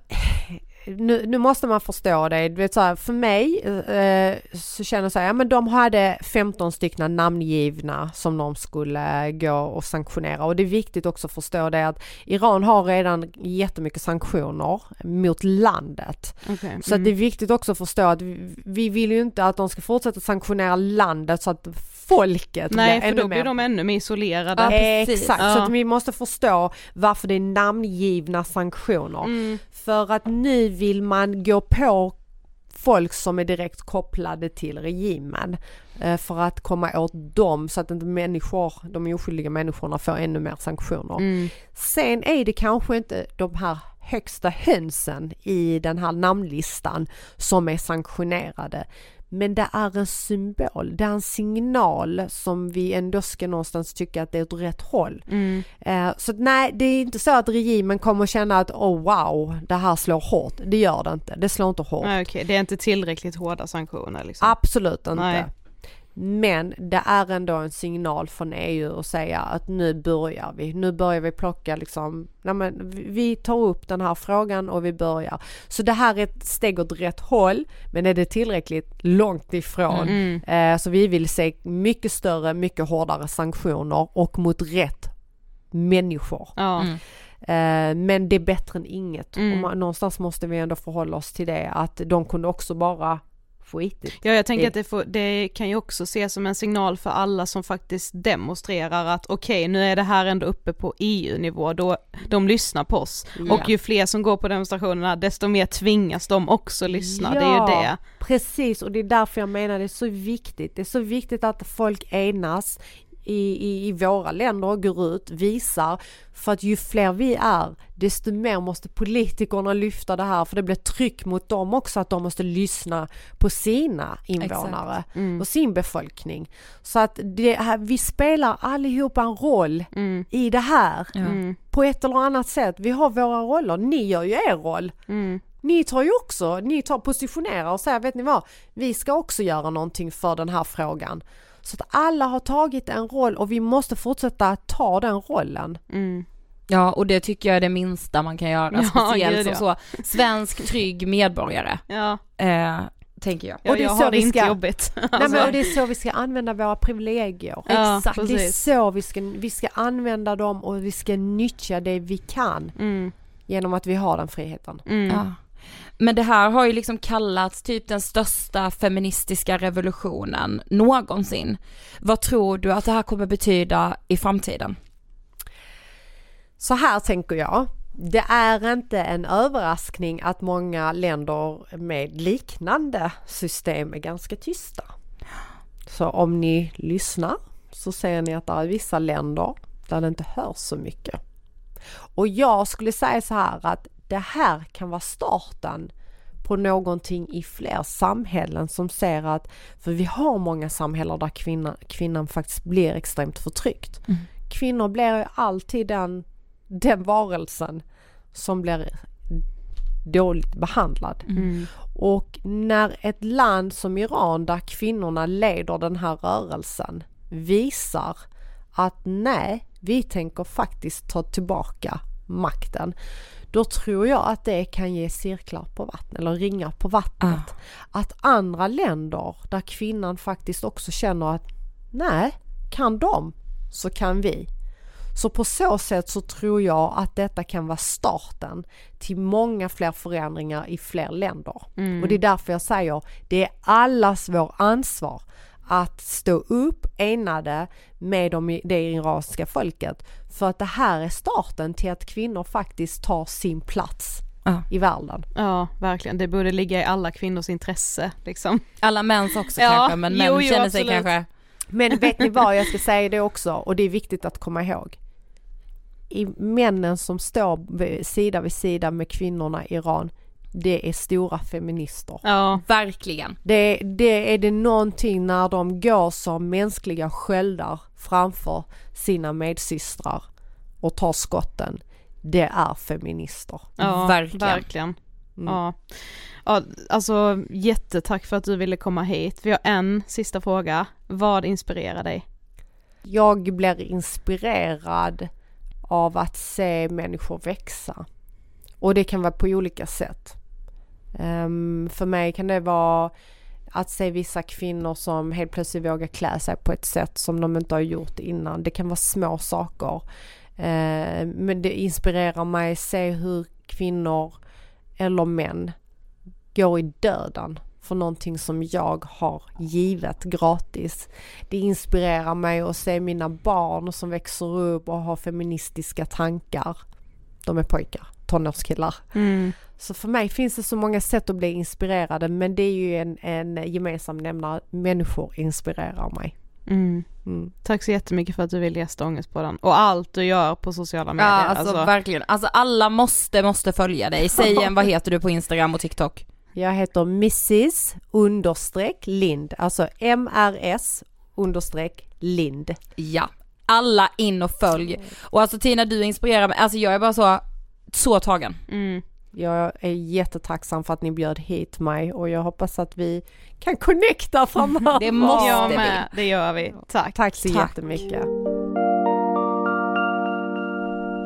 nu, nu måste man förstå det. Du vet, så här, för mig eh, så känner jag så här, ja men de hade 15 stycken namngivna som de skulle gå och sanktionera och det är viktigt också att förstå det att Iran har redan jättemycket sanktioner mot landet. Okay. Så att det är viktigt också att förstå att vi, vi vill ju inte att de ska fortsätta sanktionera landet så att folket Nej för då blir mer de ännu mer isolerade. Ja. Exakt, så Ja. att vi måste förstå varför det är namngivna sanktioner. Mm. För att nu vill man gå på folk som är direkt kopplade till regimen eh, för att komma åt dem så att inte människor, de oskyldiga människorna får ännu mer sanktioner. Mm. Sen är det kanske inte de här högsta hönsen i den här namnlistan som är sanktionerade. Men det är en symbol, det är en signal som vi ändå ska någonstans tycka att det är åt rätt håll. Mm. Eh, så nej, det är inte så att regimen kommer känna att oh wow, det här slår hårt. Det gör det inte, det slår inte hårt. Nej, okej, det är inte tillräckligt hårda sanktioner liksom. Absolut inte. Nej. Men det är ändå en signal från EU att säga att nu börjar vi. Nu börjar vi plocka liksom, nej men vi- tar upp den här frågan och vi börjar. Så det här är ett steg åt rätt håll men är det tillräckligt långt ifrån. Mm. Eh, så vi vill se mycket större, mycket hårdare sanktioner och mot rätt människor. Mm. Eh, men det är bättre än inget. Mm. Och man, någonstans måste vi ändå förhålla oss till det att de kunde också bara skitigt. Ja jag tänker Det- att det, får, det kan ju också ses som en signal för alla som faktiskt demonstrerar att okej nu är det här ändå uppe på EU-nivå, då de lyssnar på oss. Ja. Och ju fler som går på demonstrationerna desto mer tvingas de också lyssna, det är ju det. Precis och det är därför jag menar det är så viktigt. Det är så viktigt att folk enas i, i, i våra länder och går ut, visar. För att ju fler vi är, desto mer måste politikerna lyfta det här för det blir tryck mot dem också att de måste lyssna på sina invånare och sin befolkning. Så att här, vi spelar allihopa en roll i det här på ett eller annat sätt. Vi har våra roller, ni gör ju er roll. Ni tar ju också, ni tar positionerar och säger vet ni vad, vi ska också göra någonting för den här frågan. Så att alla har tagit en roll och vi måste fortsätta ta den rollen. Ja och det tycker jag är det minsta man kan göra, Ja, speciellt som ja. så svensk trygg medborgare, Ja, eh, tänker jag. jag, Och det är jag så har det vi inte ska- jobbigt. Nej, Alltså, men, och det är så vi ska använda våra privilegier. Ja, Exakt. Det är precis. så vi ska, vi ska använda dem och vi ska nyttja det vi kan mm, genom att vi har den friheten. mm. Ja. Men det här har ju liksom kallats typ den största feministiska revolutionen någonsin. Vad tror du att det här kommer betyda i framtiden? Så här tänker jag. Det är inte en överraskning att många länder med liknande system är ganska tysta. Så om ni lyssnar så ser ni att det är vissa länder där det inte hörs så mycket. Och jag skulle säga så här att det här kan vara starten på någonting i fler samhällen som ser att, för vi har många samhällen där kvinnan, kvinnan faktiskt blir extremt förtryckt. Kvinnor blir ju alltid den, den varelsen som blir dåligt behandlad. Och när ett land som Iran där kvinnorna leder den här rörelsen visar att nej, vi tänker faktiskt ta tillbaka makten. Då tror jag att det kan ge cirklar på vattnet eller ringar på vattnet. Att andra länder där kvinnan faktiskt också känner att nej, kan de så kan vi. Så på så sätt så tror jag att detta kan vara starten till många fler förändringar i fler länder. Och det är därför jag säger det är allas vår ansvar att stå upp enade med de, det iranska folket. För att det här är starten till att kvinnor faktiskt tar sin plats Ja. i världen. Ja, verkligen. Det borde ligga i alla kvinnors intresse liksom. Alla mäns också Ja, kanske, men män jo, jo, känner sig absolut. kanske Men vet ni vad, jag ska säga det också och det är viktigt att komma ihåg. I männen som står vid- sida vid sida med kvinnorna i Iran, det är stora feminister. Ja, verkligen. Det, det är det någonting när de går som mänskliga sköldar framför sina medsystrar och tar skotten. Det är feminister. ja Verkligen. verkligen. Mm. Ja. ja, alltså jättetack för att du ville komma hit. Vi har en sista fråga. Vad inspirerar dig? Jag blir inspirerad av att se människor växa. Och det kan vara på olika sätt. Um, för mig kan det vara att se vissa kvinnor som helt plötsligt vågar klä sig på ett sätt som de inte har gjort innan. Det kan vara små saker. Uh, men det inspirerar mig att se hur kvinnor eller män går i döden för någonting som jag har givet gratis. Det inspirerar mig att se mina barn som växer upp och har feministiska tankar. De är pojkar, tonårskillar. Så för mig finns det så många sätt att bli inspirerade men det är ju en, en gemensam nämnare. Människor inspirerar mig. Mm. Mm. Tack så jättemycket för att du ville gästa Ångestpodden och allt du gör på sociala Ja medier. alltså, alltså, verkligen, alltså alla måste, måste följa dig. Säg igen, vad heter du på Instagram och TikTok? Jag heter Mrs understreck Lind, alltså MRS understreck Lind. Ja, alla in och följ. Och alltså Tina du inspirerar mig, alltså jag är bara så, så tagen. mm. Jag är jättetacksam för att ni bjöd hit mig och jag hoppas att vi kan connecta framöver. Det måste Jag vi. med, det gör vi. Tack. Tack så Tack. jättemycket.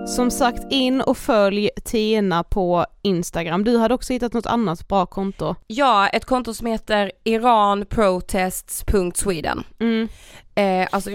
Som sagt in och följ Tina på Instagram. Du hade också hittat något annat bra konto. Ja, ett konto som heter iranprotests.sweden. Mm. Eh, alltså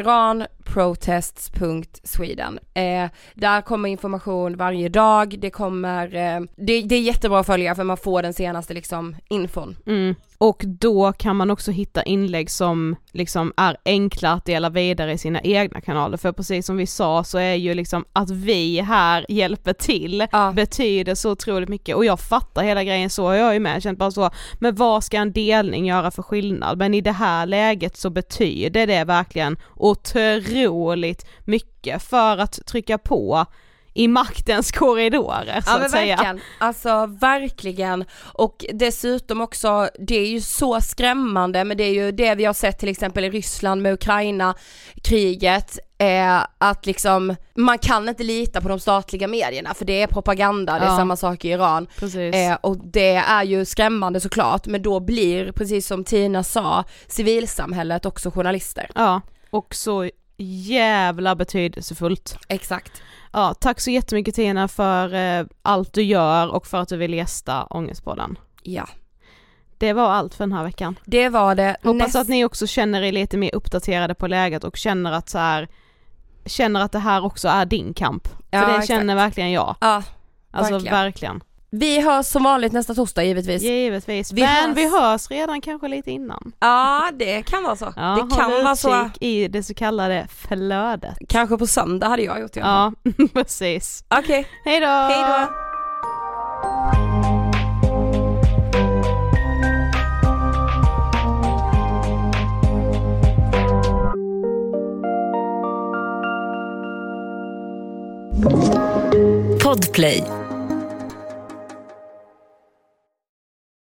protests.sweden. Eh, där kommer information varje dag, det kommer, eh, det, det är jättebra att följa för man får den senaste liksom infon. Mm. Och då kan man också hitta inlägg som liksom är enkla att dela vidare i sina egna kanaler, för precis som vi sa så är ju liksom att vi här hjälper till Ja. betyder så otroligt mycket och jag fattar hela grejen så, jag är ju med, känt bara så, men vad ska en delning göra för skillnad? Men i det här läget så betyder det verkligen otroligt mycket för att trycka på i maktens korridorer så Ja men att säga. verkligen, alltså verkligen. Och dessutom också, det är ju så skrämmande men det är ju det vi har sett till exempel i Ryssland med Ukraina kriget eh, att liksom man kan inte lita på de statliga medierna för det är propaganda, det är Ja. samma sak i Iran. Eh, och det är ju skrämmande såklart men då blir, precis som Tina sa, civilsamhället också journalister. Ja, och så jävla betydelsefullt. Exakt. Ja, tack så jättemycket Tina för eh, allt du gör och för att du vill gästa Ångestpodden. Ja, Det var allt för den här veckan. det var det. Hoppas Näst- att ni också känner er lite mer uppdaterade på läget och känner att så här känner att det här också är din kamp. Ja, för det exakt. känner verkligen jag. Ja, Alltså verkligen. Vi hörs som vanligt nästa torsdag givetvis. Givetvis. Vi Men hörs. vi hörs redan kanske lite innan. Ja, det kan vara så. Ja, det kan vara så. i det så kallade flödet. Kanske på söndag hade jag gjort i alla fall. Ja, precis. Okej, Hej då! hej då! Podplay